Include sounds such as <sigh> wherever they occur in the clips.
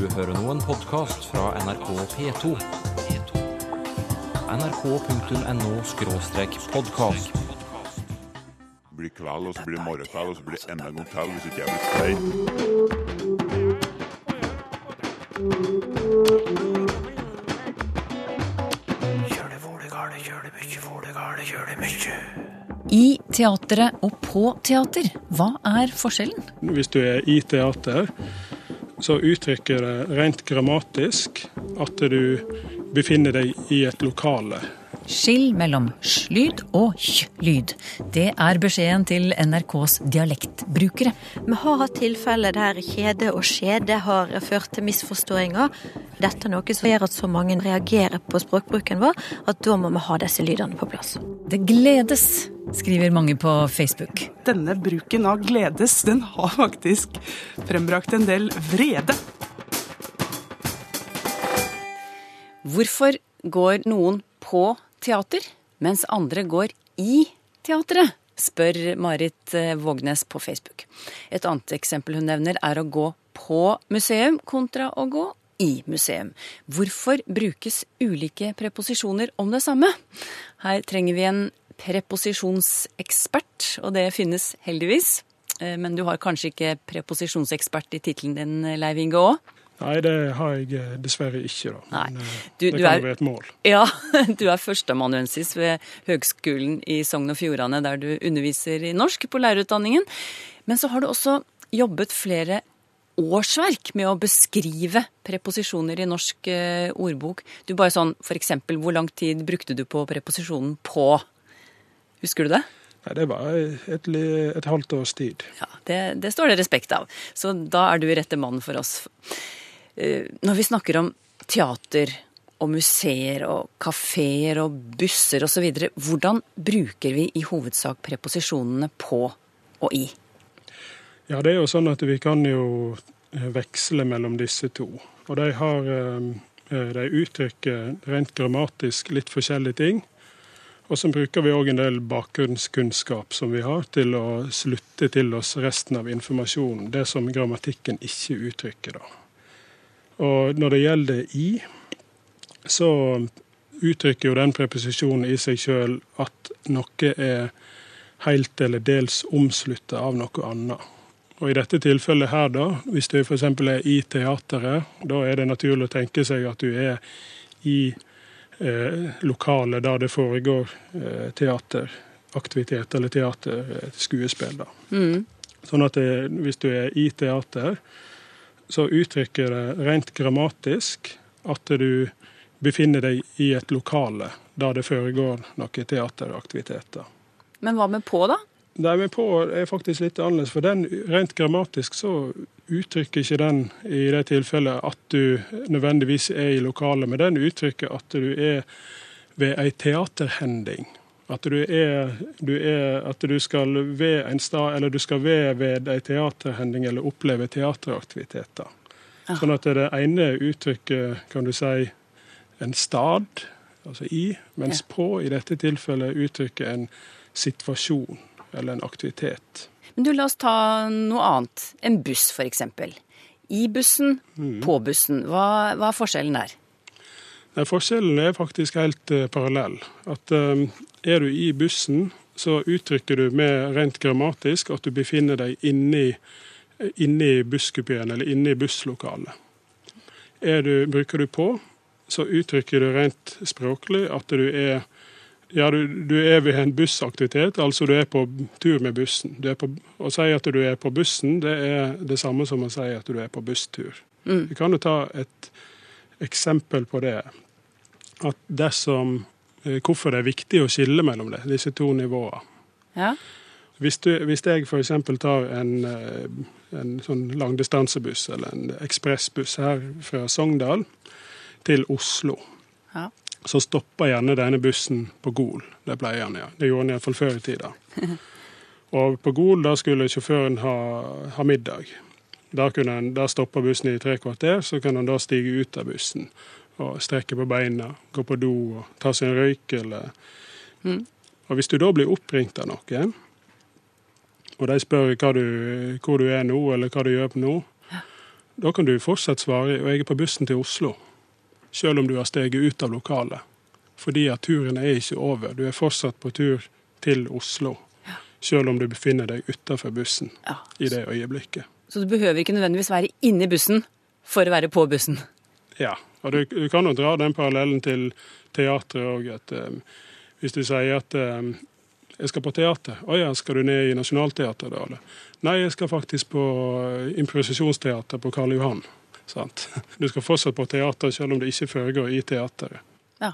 Du hører nå en podkast fra NRK P2. nrk.no-podkast. Det blir kveld, og så blir det morgenkveld, og så blir det enda en gang til hvis ikke jeg blir stein. I teatret og på teater, hva er forskjellen? Hvis du er i teater, så uttrykker det rent grammatisk at du befinner deg i et lokale. Skill mellom sj-lyd og hj-lyd. Det er beskjeden til NRKs dialektbrukere. Vi har hatt tilfeller der kjede og skjede har ført til misforståinger. Dette er noe som gjør at så mange reagerer på språkbruken vår, at da må vi ha disse lydene på plass. Det gledes, skriver mange på Facebook. Denne bruken av gledes, den har faktisk frembrakt en del vrede. Hvorfor går noen på teater, mens andre går i teatret? spør Marit eh, Vågnes på Facebook. Et annet eksempel hun nevner, er å gå på museum kontra å gå i museum. Hvorfor brukes ulike preposisjoner om det samme? Her trenger vi en preposisjonsekspert, og det finnes heldigvis. Eh, Men du har kanskje ikke preposisjonsekspert i tittelen din, Leiv Inge Aa? Nei, det har jeg eh, dessverre ikke, da. Men, eh, Du- det du kan jo være et mål. Ja, <laughs> du er førsteamanuensis ved Høgskolen i Sogn og Fjordane, der du underviser i norsk på lærerutdanningen. Men så har du også jobbet flere årsverk med å beskrive preposisjoner i norsk ordbok. Du bare sånn, for eksempel, hvor lang tid brukte du på preposisjonen på? Husker du det? Nei, det var et, et halvt års tid. Ja, det, det står det respekt av. Så da er du rette mannen for oss. Eh, Når vi snakker om teater og museer og kafeer og busser osv., hvordan bruker vi i hovedsak preposisjonene på og i? Ja, det er jo sånn at vi kan jo eh, veksle mellom disse to. Og de har eh, De uttrykker rent grammatisk litt forskjellige ting. Og så bruker vi òg en del bakgrunnskunnskap som vi har, til å slutte til oss resten av informasjonen. Det som grammatikken ikke uttrykker, da. Og når det gjelder i, så uttrykker jo den preposisjonen i seg sjøl at noe er helt eller dels omslutta av noe annet. Og I dette tilfellet her, da, hvis du f.eks. er i teateret, da er det naturlig å tenke seg at du er i eh, lokalet der det foregår eh, teateraktivitet eller teaterskuespill. da. Sånn at det, hvis du er i teater, så uttrykker det rent grammatisk at du befinner deg i et lokale der det foregår noen teateraktiviteter. Men hva med på, da? Nei, men på er faktisk litt annerledes, for den rent grammatisk så uttrykker ikke den i det tilfellet at du nødvendigvis er i lokalet, men den uttrykker at du er ved ei teaterhending. At du er, du er At du skal ved en stad, eller du skal ved ved ei teaterhending eller oppleve teateraktiviteter. Sånn at det ene uttrykket, kan du si, en stad, altså i, mens på i dette tilfellet uttrykker en situasjon eller en aktivitet. Men du, La oss ta noe annet. En buss, f.eks. I bussen, på bussen. Hva, hva er forskjellen der? Nei, forskjellen er faktisk helt uh, parallell. At uh, er du i bussen, så uttrykker du med rent grammatisk at du befinner deg inni, inni busskupeen eller inni busslokalet. Er du, bruker du på, så uttrykker du rent språklig at du er ja, du, du er ved en bussaktivitet, altså du er på tur med bussen. Du på, å si at du er på bussen, det er det samme som å si at du er på busstur. Vi kan jo ta et eksempel på det. At dersom, eh, hvorfor det er viktig å skille mellom det, disse to nivåene. Ja? Hvis, du, hvis jeg f.eks. tar en, eh, en sånn langdistansebuss eller en ekspressbuss her fra Sogndal til Oslo, Ja. Så stopper gjerne denne bussen på Gol. Det pleier han, ja. Det gjorde han iallfall før i tida. <laughs> Og på Gol da skulle sjåføren ha, ha middag. Da, han, der stoppa bussen i tre kvarter, så kan han da stige ut av bussen og strekke på beina, gå på do og ta seg en røyk eller Og hvis du da blir oppringt av noen, og de spør du, hvor du er nå, eller hva du gjør på nå, da kan du fortsatt svare og jeg er på bussen til Oslo, selv om du har steget ut av lokalet. Fordi at turen er ikke over. Du er fortsatt på tur til Oslo, selv om du befinner deg utafor bussen Ja. i det øyeblikket. Så du behøver ikke nødvendigvis være inni bussen for å være på bussen. Ja, og du, du kan jo dra den parallellen til teatret òg. At eh, hvis du sier at um, jeg skal på teater, å ja, skal du ned i Nationaltheatret da? eller? Nei, jeg skal faktisk på eh, improvisasjonsteater på Karl Johan. Sant? <laughs> Du skal fortsatt på teater selv om det ikke foregår i teateret. Ja.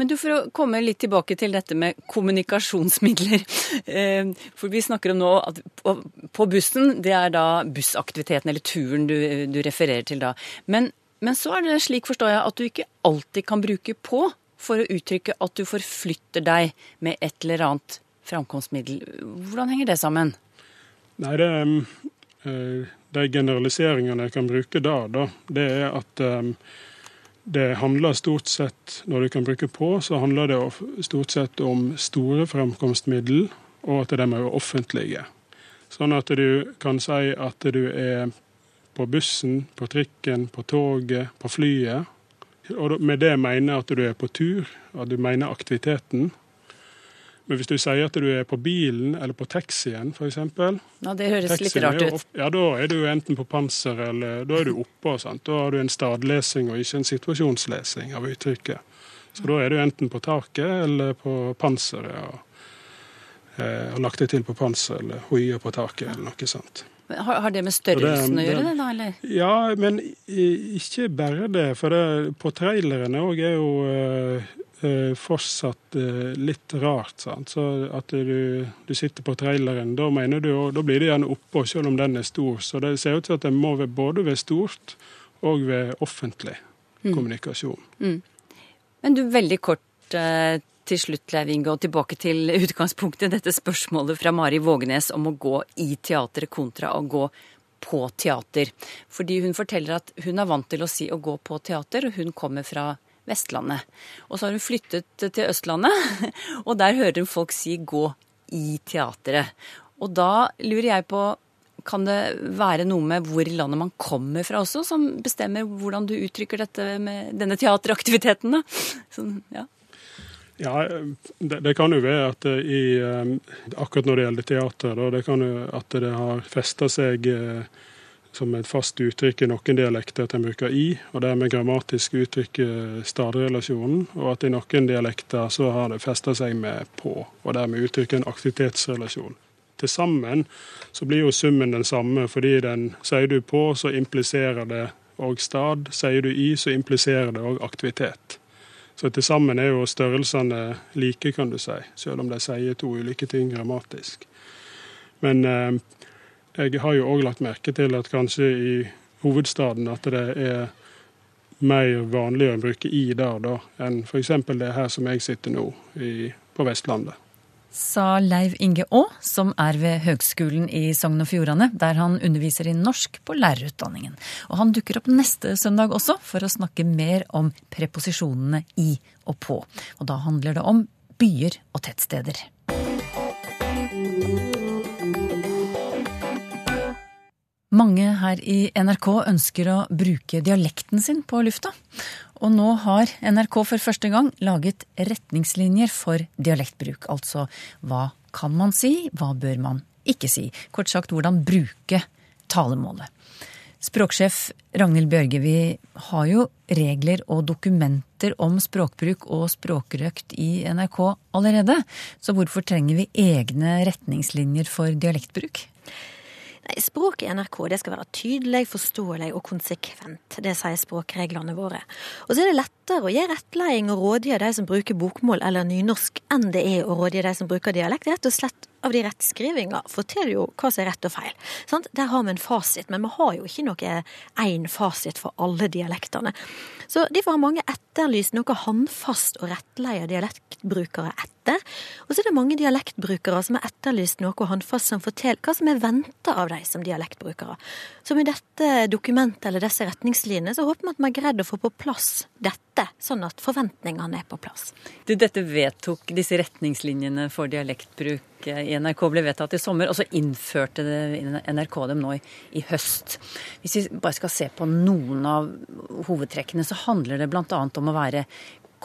Men du, for å komme litt tilbake til dette med kommunikasjonsmidler. <laughs> eh, For vi snakker om nå at på- bussen, det er da bussaktiviteten eller turen du, du refererer til da. Men, men så er det slik, forstår jeg, at du ikke alltid kan bruke på for å uttrykke at du forflytter deg med et eller annet framkomstmiddel. Hvordan henger det sammen? Nei, det, eh, de generaliseringene jeg kan bruke da, da det er at eh, det handler stort sett, når du kan bruke på, så handler det stort sett om store fremkomstmiddel, og at de er offentlige. Sånn at du kan si at du er på bussen, på trikken, på toget, på flyet. Og med det mener jeg at du er på tur, at du mener aktiviteten. Men hvis du sier at du er på bilen eller på taxien f.eks. Ja, det høres litt rart ut. Ja, da er du enten på panser eller da er du oppå. Sant? Da har du en stadlesing og ikke en situasjonslesing av uttrykket. Så da er du enten på taket eller på panseret og, eh, og lagt det til på panser eller hoia på taket eller noe sånt. Har, har det med størrelsen det- å gjøre, det- da, eller? Ja, men ikke bare det. For det, på trailerne òg er jo eh, fortsatt eh, litt rart. Sant? Så at du, du sitter på traileren, da mener du, og da blir det gjerne oppå, selv om den er stor. Så det ser ut til at det må være både ved stort og ved offentlig kommunikasjon. Men du, veldig kort eh, til slutt, Leiv Inge, og tilbake til utgangspunktet. Dette spørsmålet fra Mari Vågenes om å gå i teatret kontra å gå på teater. Fordi hun forteller at hun er vant til å si å gå på teater, og hun kommer fra Vestlandet. Og så har hun flyttet til Østlandet, <laughs> og der hører hun folk si gå i teatret. Og da lurer jeg på kan det være noe med hvor i landet man kommer fra også, som bestemmer hvordan du uttrykker dette med denne teateraktiviteten? da? Sånn, ja. Ja, det, det kan jo være at i, eh, akkurat når det gjelder teater, da, det kan jo at det har festa seg eh, som et fast uttrykk i noen dialekter at en bruker i, og dermed grammatisk uttrykk stadrelasjonen, og at i noen dialekter så har det festa seg med på, og dermed uttrykker en aktivitetsrelasjon. Til sammen så blir jo summen den samme, fordi den sier du på, så impliserer det òg stad. Sier du i, så impliserer det òg aktivitet. Så til sammen er jo størrelsene like, kan du si, selv om de sier to ulike ting grammatisk. Men eh, jeg har jo òg lagt merke til at kanskje i hovedstaden at det er mer vanlig å bruke i der da, enn f.eks. det her som jeg sitter nå, i, på Vestlandet. Sa Leiv Inge Aa, som er ved Høgskolen i Sogn og Fjordane, der han underviser i norsk på lærerutdanningen. Og han dukker opp neste søndag også for å snakke mer om preposisjonene i og på. Og da handler det om byer og tettsteder. Mange her i NRK ønsker å bruke dialekten sin på lufta. Og nå har NRK for første gang laget retningslinjer for dialektbruk. Altså hva kan man si, hva bør man ikke si? Kort sagt hvordan bruke talemålet. Språksjef Ragnhild Bjørge, vi har jo regler og dokumenter om språkbruk og språkrøkt i NRK allerede. Så hvorfor trenger vi egne retningslinjer for dialektbruk? Nei, Språket i NRK det skal være tydelig, forståelig og konsekvent. Det sier språkreglene våre. Og så er det lettere å gi rettleding og rådgi de som bruker bokmål eller nynorsk, enn det er å rådgi de som bruker dialekt. Rett og slett av de rettskrivinga forteller jo hva som er rett og feil. Sant? Der har vi en fasit, men vi har jo ikke noe én fasit for alle dialektene. Så derfor har mange etterlyst noe håndfast å rettleie dialektbrukere etter. Og så er det mange dialektbrukere som har etterlyst noe håndfast som forteller hva som er venta av de som dialektbrukere. Så med dette dokumentet eller disse retningslinjene så håper vi at vi har greid å få på plass dette rette, sånn at forventningene er på plass. Du, dette vedtok disse retningslinjene for dialektbruk i NRK ble vedtatt i sommer, og så innførte det NRK dem nå i, i høst. Hvis vi bare skal se på noen av hovedtrekkene, så handler det bl.a. om å være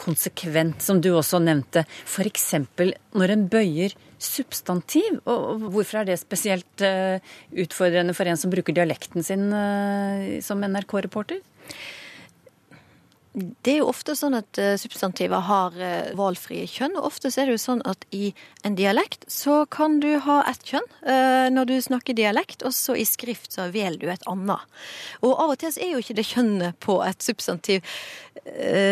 konsekvent, som du også nevnte. F.eks. når en bøyer substantiv. Og hvorfor er det spesielt eh, utfordrende for en som bruker dialekten sin eh, som NRK-reporter? Det er jo ofte sånn at uh, substantiver har valfrie valgfrie kjønn. Og ofte er det jo sånn at i en dialekt så kan du ha ett kjønn uh, når du snakker dialekt, og så i skrift så velger du et annet. Og av og til så er jo ikke det kjønnet på et substantiv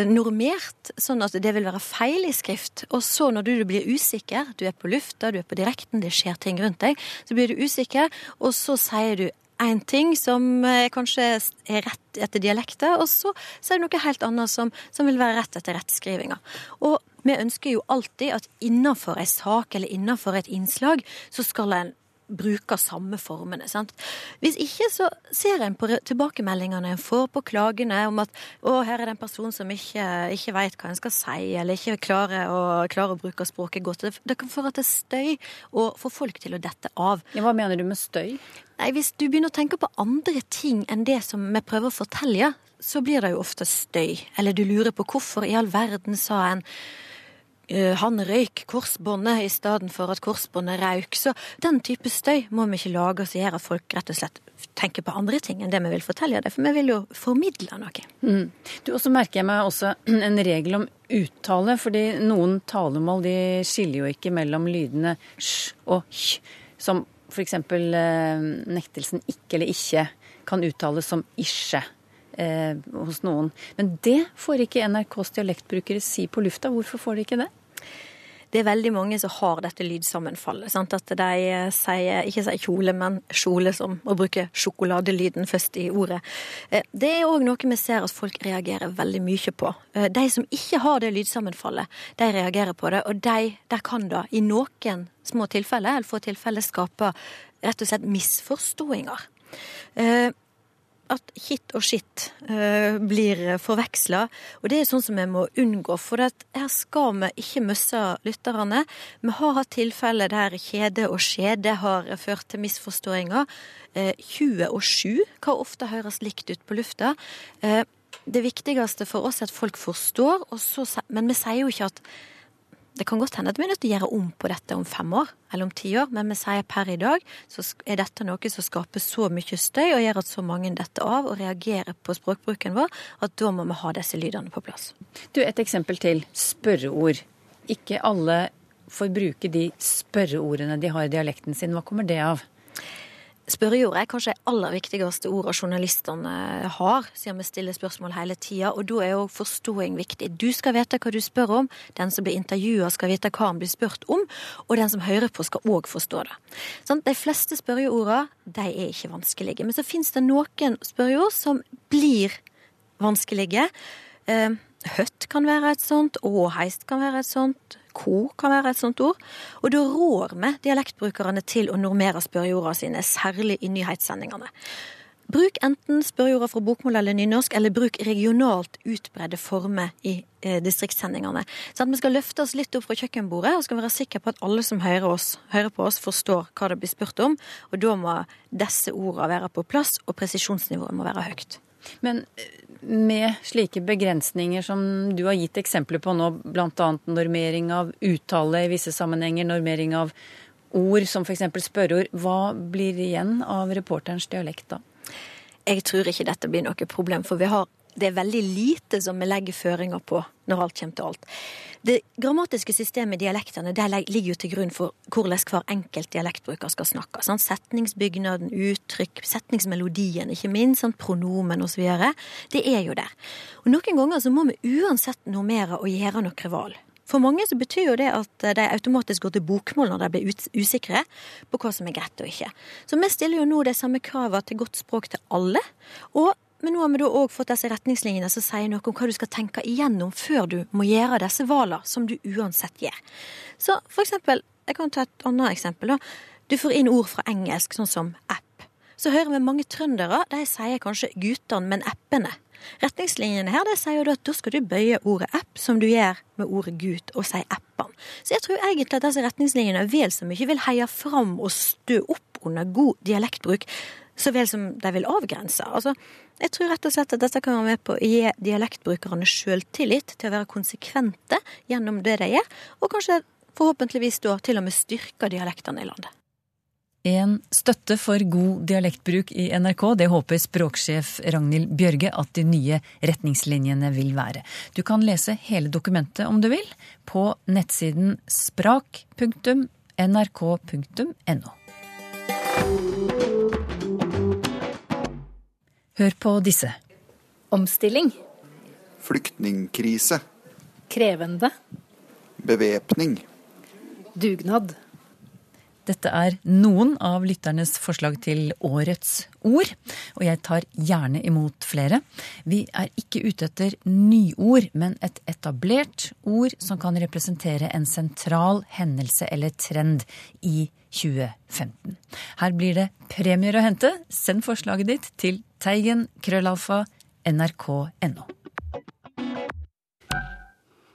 normert, sånn at det vil være feil i skrift. Og så når du blir usikker, du er på lufta, du er på direkten, det skjer ting rundt deg, så blir du usikker, og så sier du én ting som eh, kanskje er rett etter dialekter, og så, så, er det noe helt annet som, som vil være rett etter rettskrivinga. Og vi ønsker jo alltid at innenfor en sak eller innenfor et innslag, så skal en bruker samme formene. Sant? Hvis ikke så ser en på tilbakemeldingene en får på klagene om at å, her er det en person som ikke, ikke vet hva en skal si, eller ikke klarer å, klarer å bruke språket godt. Det, det kan føre til støy og få folk til å dette av. Ja, hva mener du med støy? Nei, Hvis du begynner å tenke på andre ting enn det som vi prøver å fortelle, så blir det jo ofte støy. Eller du lurer på hvorfor i all verden sa en han røyk korsbåndet i stedet for at korsbåndet røyk. Så den type støy må vi ikke lage som gjør at folk rett og slett tenker på andre ting enn det vi vil fortelle dem. For vi vil jo formidle noe. Mm. Du, også merker jeg meg også <clears throat> en regel om uttale, fordi noen talemål de skiller jo ikke mellom lydene sj og hj, som f.eks. Eh, nektelsen ikke eller ikke kan uttales som isje. Eh, hos noen. Men det får ikke NRKs dialektbrukere si på lufta. Hvorfor får de ikke det? Det er veldig mange som har dette lydsammenfallet. Sant? At de eh, sier, ikke sier kjole, men kjole, som å bruke sjokoladelyden først i ordet. Eh, det er òg noe vi ser at folk reagerer veldig mye på. Eh, de som ikke har det lydsammenfallet, de reagerer på det, og de, der kan da i noen små tilfeller, eller få tilfeller, skape rett og slett misforståinger at hit og skitt uh, blir forveksla. Og det er sånn som vi må unngå, for her skal vi ikke miste lytterne. Vi har hatt tilfeller der kjede og skjede har ført til misforståinger. Uh, 20 og 7 kan ofte høres likt ut på lufta. Uh, det viktigste for oss er at folk forstår, så, men vi sier jo ikke at det kan godt hende at vi er nødt til å gjøre om på dette om fem år eller om ti år, men vi sier per i dag så er dette noe som skaper så mye støy og gjør at så mange detter av og reagerer på språkbruken vår, at da må vi ha disse lydene på plass. Du, Et eksempel til. Spørreord. Ikke alle får bruke de spørreordene de har i dialekten sin. Hva kommer det av? Spørrejord er kanskje det aller viktigste ordet journalistene har, siden vi stiller spørsmål hele tida. Og da er òg forståing viktig. Du skal vite hva du spør om, den som blir intervjua skal vite hva han blir spurt om, og den som hører på skal òg forstå det. Sånn, de fleste spørreorda de er ikke vanskelige. Men så fins det noen spørreord som blir vanskelige. Eh, høtt kan være et sånt, åheist kan være et sånt, Ko kan være et sånt ord. Og da rår vi dialektbrukerne til å normere spørreordene sine, særlig i nyhetssendingene. Bruk enten spørreorda fra bokmål eller nynorsk, eller bruk regionalt utbredde former i eh, distriktssendingene. Så at vi skal løfte oss litt opp fra kjøkkenbordet og skal være sikre på at alle som hører, oss, hører på oss, forstår hva det blir spurt om. Og da må disse ordene være på plass, og presisjonsnivået må være høyt. Men eh, med slike begrensninger som du har gitt eksempler på nå, bl.a. normering av uttale i visse sammenhenger, normering av ord som f.eks. spørreord, hva blir igjen av reporterens dialekt da? Jeg tror ikke dette blir noe problem, for vi har det er veldig lite som vi legger føringer på når alt kommer til alt. Det grammatiske systemet i dialektene det ligger jo til grunn for hvordan hver enkelt dialektbruker skal snakke. Sant? Setningsbygnaden, uttrykk, setningsmelodien, ikke minst, sant? pronomen osv. Det er jo der. Og Noen ganger så må vi uansett normere og gjøre noe valg. For mange så betyr jo det at de automatisk går til bokmål når de blir usikre på hva som er greit og ikke. Så vi stiller jo nå de samme kravene til godt språk til alle. Og men nå har vi da òg fått disse retningslinjene som sier noe om hva du skal tenke igjennom før du må gjøre disse valene, som du uansett gjør. Så for eksempel, jeg kan ta et annet eksempel. da. Du får inn ord fra engelsk, sånn som app. Så hører vi mange trøndere. De sier kanskje guttene, men 'appene'. Retningslinjene her det sier jo at da skal du bøye ordet app som du gjør med ordet gut, og si appene. Så jeg tror egentlig at disse retningslinjene vel så mye vil heie fram og stø opp under god dialektbruk, så vel som de vil avgrense. Altså, jeg tror rett og slett at dette kan være med på å gi dialektbrukerne sjøltillit til å være konsekvente gjennom det de gjør, og kanskje forhåpentligvis da til og med styrke dialektene i landet. En støtte for god dialektbruk i NRK, det håper språksjef Ragnhild Bjørge at de nye retningslinjene vil være. Du kan lese hele dokumentet om du vil, på nettsiden sprak.nrk.no. Hør på disse. Omstilling. Flyktningkrise. Krevende. Bevæpning. Dugnad. Dette er noen av lytternes forslag til årets ord, og jeg tar gjerne imot flere. Vi er ikke ute etter nyord, men et etablert ord som kan representere en sentral hendelse eller trend i 2015. Her blir det premier å hente. Send forslaget ditt til teigen krøllalfa nrk.no.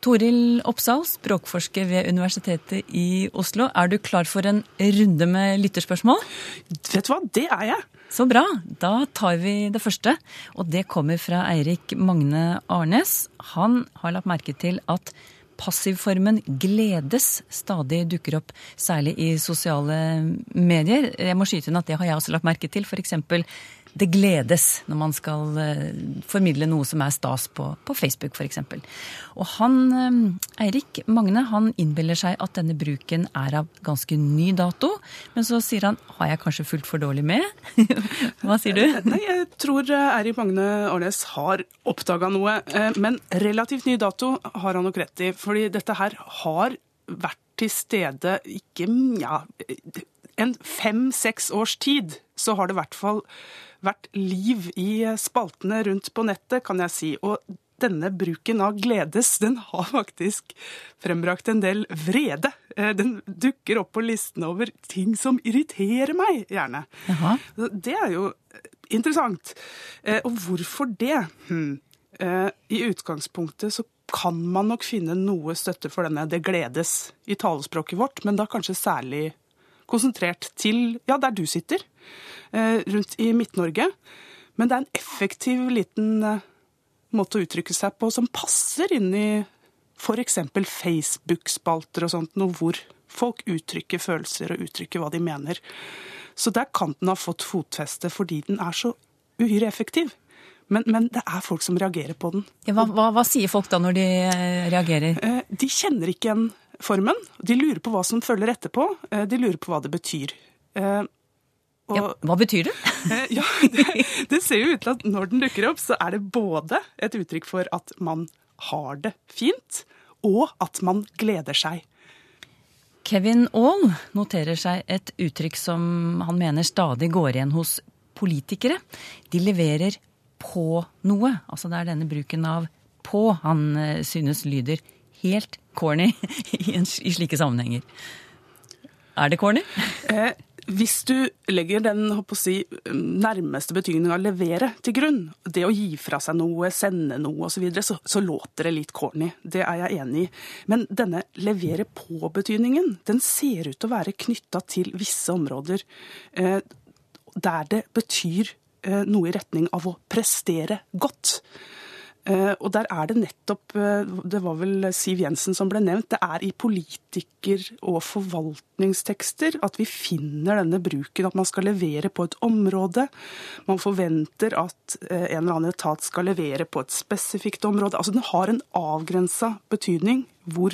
Toril Oppsal, språkforsker ved Universitetet i Oslo. Er du klar for en runde med lytterspørsmål? Vet du hva, det er jeg. Så bra. Da tar vi det første. Og det kommer fra Eirik Magne Arnes. Han har lagt merke til at passivformen 'gledes' stadig dukker opp, særlig i sosiale medier. Jeg må skyte inn at det har jeg også lagt merke til. F.eks det gledes når man skal eh, formidle noe som er stas på, på Facebook f.eks. Og han, eh, Eirik Magne han innbiller seg at denne bruken er av ganske ny dato. Men så sier han har jeg kanskje fulgt for dårlig med? <laughs> Hva sier du? Nei, Jeg tror eh, Eirik Magne Arnes har oppdaga noe. Men relativt ny dato har han nok rett i. Fordi dette her har vært til stede ikke ja, en fem-seks års tid. Så har det i hvert fall vært liv i spaltene rundt på nettet, kan jeg si. Og denne bruken av gledes, den har faktisk frembrakt en del vrede. Eh, den dukker opp på listene over ting som irriterer meg, gjerne. Jaha. Det er jo interessant. Eh, og hvorfor det? Hm. Eh, I utgangspunktet så kan man nok finne noe støtte for denne 'det gledes' i talespråket vårt, men da kanskje særlig konsentrert til ja, der du sitter. Eh, rundt i Midt-Norge. Men det er en effektiv liten eh, måte å uttrykke seg på som passer inn i f.eks. Facebook-spalter og sånt, noe hvor folk uttrykker følelser og uttrykker hva de mener. Så der kan den ha fått fotfeste fordi den er så uhyre effektiv. Men, men, det er folk som reagerer på den. Ja, hva, hva, hva, sier folk da når de eh, reagerer? De kjenner ikke igjen formen. De lurer på hva som følger etterpå. De lurer på hva det betyr. Og, ja, hva betyr det? <laughs> Eh, ja, det, det, ser jo ut til at når den dukker opp, så er det både et uttrykk for at man har det fint, og at man gleder seg. Kevin Aall noterer seg et uttrykk som han mener stadig går igjen hos politikere. De leverer på noe. Altså det er denne bruken av på han eh, synes lyder helt corny <laughs> i, i slike sammenhenger. Er det corny? Hvis du legger den si, nærmeste betydningen av levere til grunn, det å gi fra seg noe, sende noe osv., så, videre, så så låter det litt corny. Det er jeg enig i. Men denne levere på-betydningen, den ser ut til å være knytta til visse områder eh, der det betyr eh, noe i retning av å prestere godt. Eh, og der er det nettopp eh, Det var vel Siv Jensen som ble nevnt. Det er i politiker- og forvaltningstekster at vi finner denne bruken. At man skal levere på et område. Man forventer at eh, en eller annen etat skal levere på et spesifikt område. Altså Den har en avgrensa betydning hvor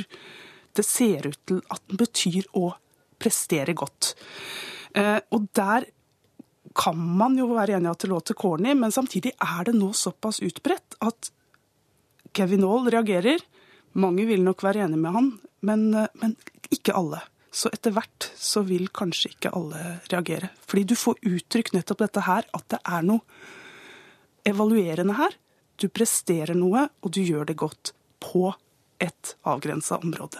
det ser ut til at den betyr å prestere godt. Og der kan man jo være enig i at det låter corny, men samtidig er det nå såpass utbredt at Kevin Aall reagerer. Mange vil nok være enig med han, men, eh, men, ikke alle. Så etter hvert så vil kanskje ikke alle reagere. Fordi du får uttrykt nettopp dette her, at det er noe evaluerende her. Du presterer noe, og du gjør det godt på et avgrensa område.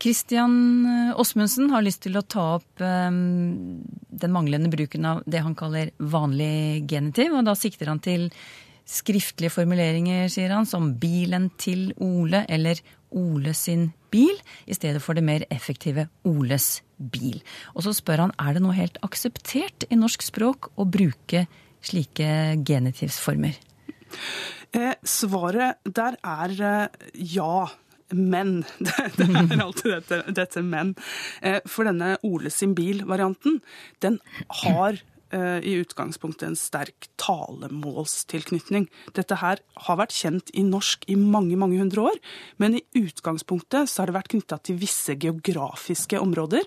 Christian eh, Åsmundsen har lyst til å ta opp eh, den manglende bruken av det han kaller vanlig genitiv, og da sikter han til skriftlige formuleringer, sier han, som 'bilen til Ole' eller 'Ole sin bil', i stedet for det mer effektive 'Oles bil'. Og så spør han er det noe helt akseptert i norsk språk å bruke slike genitivsformer. Eh, svaret der er eh, ja. Men. Det, <laughs> det er alltid dette, dette men. Eh, for denne Ole sin bil-varianten, den har i utgangspunktet en sterk talemålstilknytning. Dette her har vært kjent i norsk i mange mange hundre år, men i utgangspunktet så har det vært knytta til visse geografiske områder.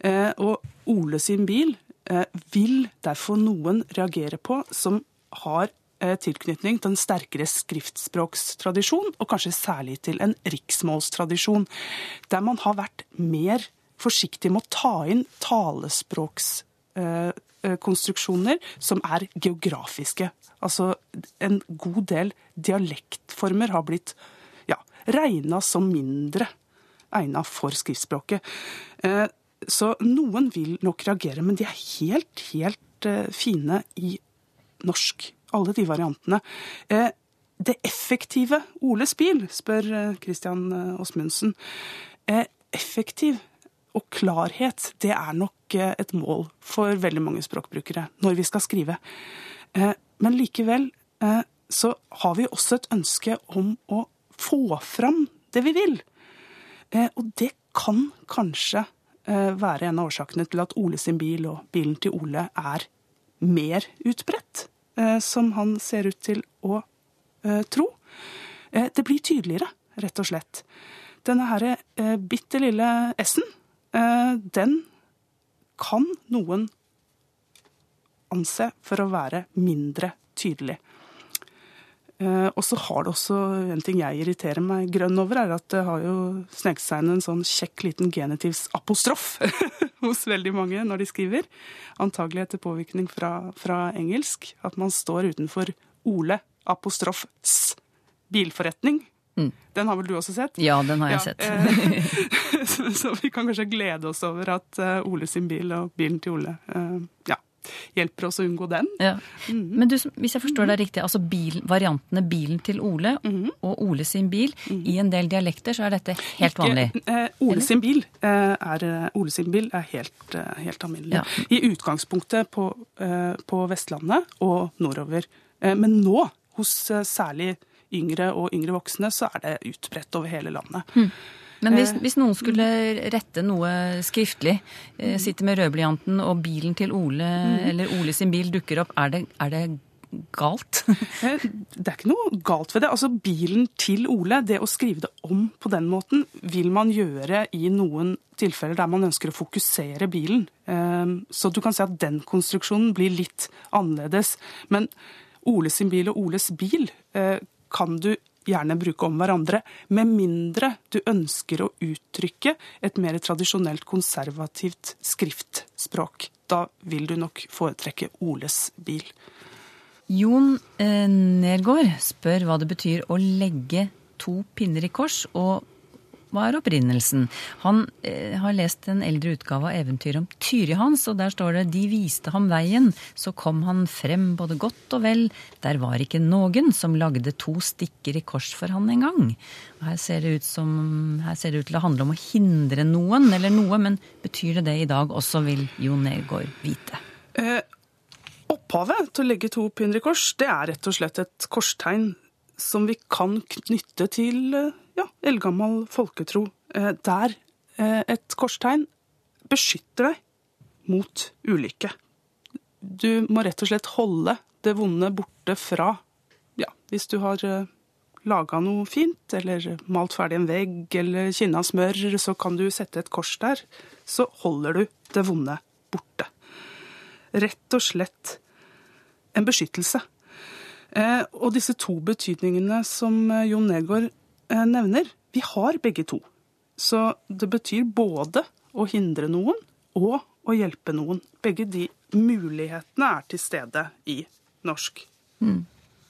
Eh, og Ole sin bil eh, vil derfor noen reagere på som har eh, tilknytning til en sterkere skriftspråkstradisjon, og kanskje særlig til en riksmålstradisjon, der man har vært mer forsiktig med å ta inn talespråkskonstruksjoner som er geografiske. Altså en god del dialektformer har blitt ja, regna som mindre egna for skriftspråket. Eh, Så noen vil nok reagere, men de er helt, helt eh, fine i norsk. Alle de variantene. Eh, Det effektive Ole Spiel, spør eh, Christian eh, Åsmundsen. Eh, Effektiv og klarhet, det er nok eh, et mål for veldig mange språkbrukere når vi skal skrive. Eh, Men likevel eh, så har vi også et ønske om å få fram det vi vil. Og det kan kanskje være en av årsakene til at Ole sin bil og bilen til Ole er mer utbredt, som han ser ut til å tro. Det blir tydeligere, rett og slett. Denne her bitte lille S-en, den kan noen anse for å være mindre tydelig. Eh, og så har det også en ting jeg irriterer meg grønn over, er at det har jo sneket seg inn en sånn kjekk liten genitivsapostrof <laughs> hos veldig mange når de skriver. Antagelig etter påvirkning fra, fra engelsk. At man står utenfor Ole apostrof s bilforretning. Den har vel du også sett? Ja, den har jeg sett. eh, <laughs> så, så vi kan kanskje glede oss over at eh, Ole sin bil og bilen til Ole eh, ja, hjelper oss å unngå den. Ja. Men du, hvis jeg forstår deg riktig, altså bil, variantene bilen til Ole og Ole sin bil, i en del dialekter så er dette helt vanlig? Ikke, eh, Ole sin bil eh, er, Ole sin bil er helt, helt alminnelig. Ja. I utgangspunktet på, eh, på Vestlandet og nordover. Men nå, hos særlig yngre og yngre voksne, så er det utbredt over hele landet. Men hvis, Eh, hvis noen skulle rette noe skriftlig, eh, sitte med rødblyanten og bilen til Ole eller Ole sin bil dukker opp, er det, er det galt? <laughs> Eh, Det er ikke noe galt ved det. Altså, Bilen til Ole, det å skrive det om på den måten, vil man gjøre i noen tilfeller der man ønsker å fokusere bilen. Så du kan si at den konstruksjonen blir litt annerledes. Men Ole sin bil og Oles bil kan du gjerne bruke om hverandre, med mindre du ønsker å uttrykke et mer tradisjonelt konservativt skriftspråk. Da vil du nok foretrekke Oles bil. Jon eh, Nergård spør hva det betyr å legge to pinner i kors, og hva er opprinnelsen? Han eh, har lest en eldre utgave av eventyret om Tyri hans, og der står det de viste ham veien, så kom han frem både godt og vel, der var ikke noen som lagde to stikker i kors for han en gang. Og Her ser det ut som, her ser det ut til å handle om å hindre noen eller noe, men betyr det det i dag også, vil Jo Nergård vite. Eh, opphavet til å legge to pinner i kors, det er rett og slett et korstegn som vi kan knytte til eh, ja, eldgammel folketro, eh, der eh, et korstegn beskytter deg mot ulykke. Du må rett og slett holde det vonde borte fra Ja, hvis du har eh, laga noe fint, eller malt ferdig en vegg, eller kinna smør, så kan du sette et kors der. Så holder du det vonde borte rett og slett en beskyttelse. Og disse to betydningene som Jon Nergård eh, nevner, vi har begge to. Så det betyr både å hindre noen og å hjelpe noen. Begge de mulighetene er til stede i norsk.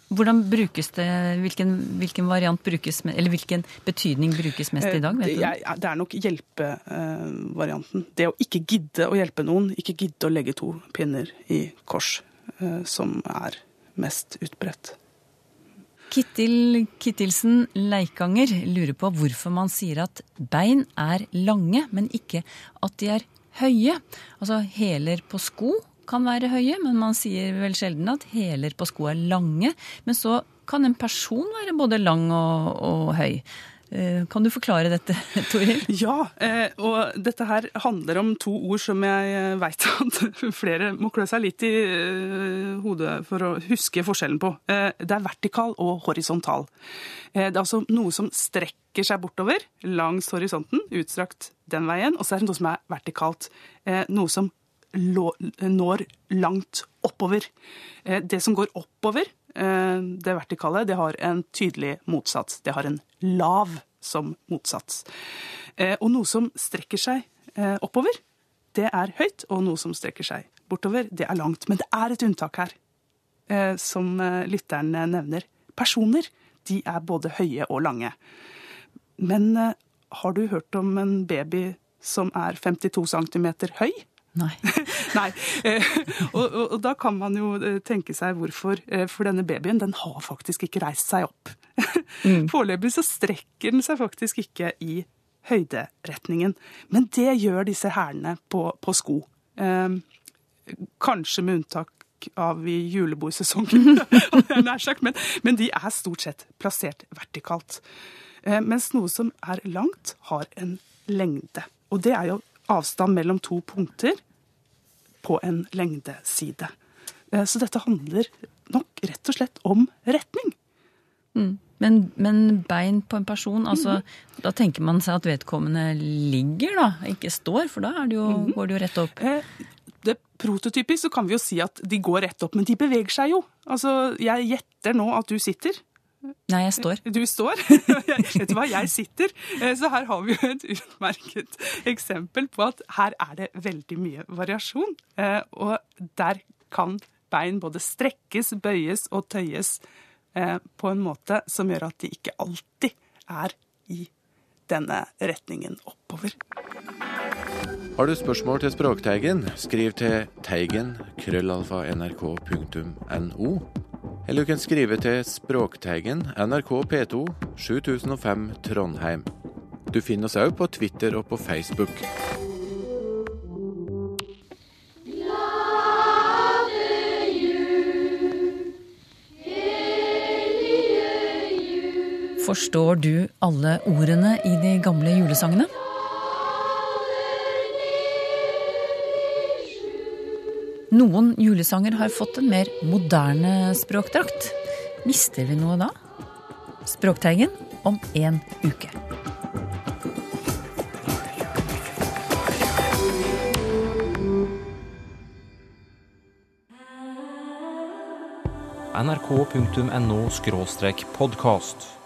Hvordan brukes det, hvilken, hvilken variant brukes, eller hvilken betydning brukes mest i dag? Eh, det? er nok hjelpevarianten. Det å ikke gidde å hjelpe noen, ikke gidde å legge to pinner i kors, eh, som er mest utbredt. Kittil Kittilsen Leikanger lurer på hvorfor man sier at bein er lange, men ikke at de er høye. Altså hæler på sko kan være høye, men man sier vel sjelden at hæler på sko er lange. Men så kan en person være både lang og, og høy. Eh, Kan du forklare dette, <laughs> Toril? Ja, eh, og dette her handler om to ord som jeg veit <laughs> at flere må klø seg litt i eh, hodet for å huske forskjellen på. Eh, Det er vertikal og horisontal. Eh, Det er altså noe som strekker seg bortover langs horisonten, utstrakt den veien, og så er det noe som er vertikalt. eh, Noe som når langt oppover. Eh, Det som går oppover, eh, det vertikale, det har en tydelig motsats. Det har en lav som motsats. Eh, Og noe som strekker seg eh, oppover, det er høyt, og noe som strekker seg bortover, det er langt. Men det er et unntak her, eh, som lytterne nevner. Personer, de er både høye og lange. Men eh, har du hørt om en baby som er 52 cm høy? Nei. <laughs> Nei. Eh, og, og, og da kan man jo eh, tenke seg hvorfor. Eh, For denne babyen den har faktisk ikke reist seg opp. <laughs> Foreløpig så strekker den seg faktisk ikke i høyderetningen. Men det gjør disse hælene på, på sko. Eh, kanskje med unntak av i julebordsesongen, <laughs> men, men de er stort sett plassert vertikalt. Eh, mens noe som er langt, har en lengde. Og det er jo avstand mellom to punkter på en lengdeside. Eh, Så dette handler nok rett og slett om retning. Men, men bein på en person, altså, da tenker man seg at vedkommende ligger, da, ikke står, for da er det jo, går det jo rett opp. Eh, Det Prototypisk så kan vi jo si at de går rett opp, men de beveger seg jo. Altså, Jeg gjetter nå at du sitter. Nei, jeg står. Du står. <laughs> Vet du hva, jeg sitter. Eh, Så her har vi jo et utmerket eksempel på at her er det veldig mye variasjon. Eh, Og der kan bein både strekkes, bøyes og tøyes eh, på en måte som gjør at de ikke alltid er i denne retningen oppover. Har du spørsmål til Språkteigen, skriv til teigen krøllalfa nrk.no. Eller du kan skrive til Språkteigen, NRK P2, 7005 Trondheim. Du finner oss òg på Twitter og på Facebook. Forstår du alle ordene i de gamle julesangene? Noen julesanger har fått en mer moderne språkdrakt. Mister vi noe da? Språkteigen om en uke. nrk.no podkast.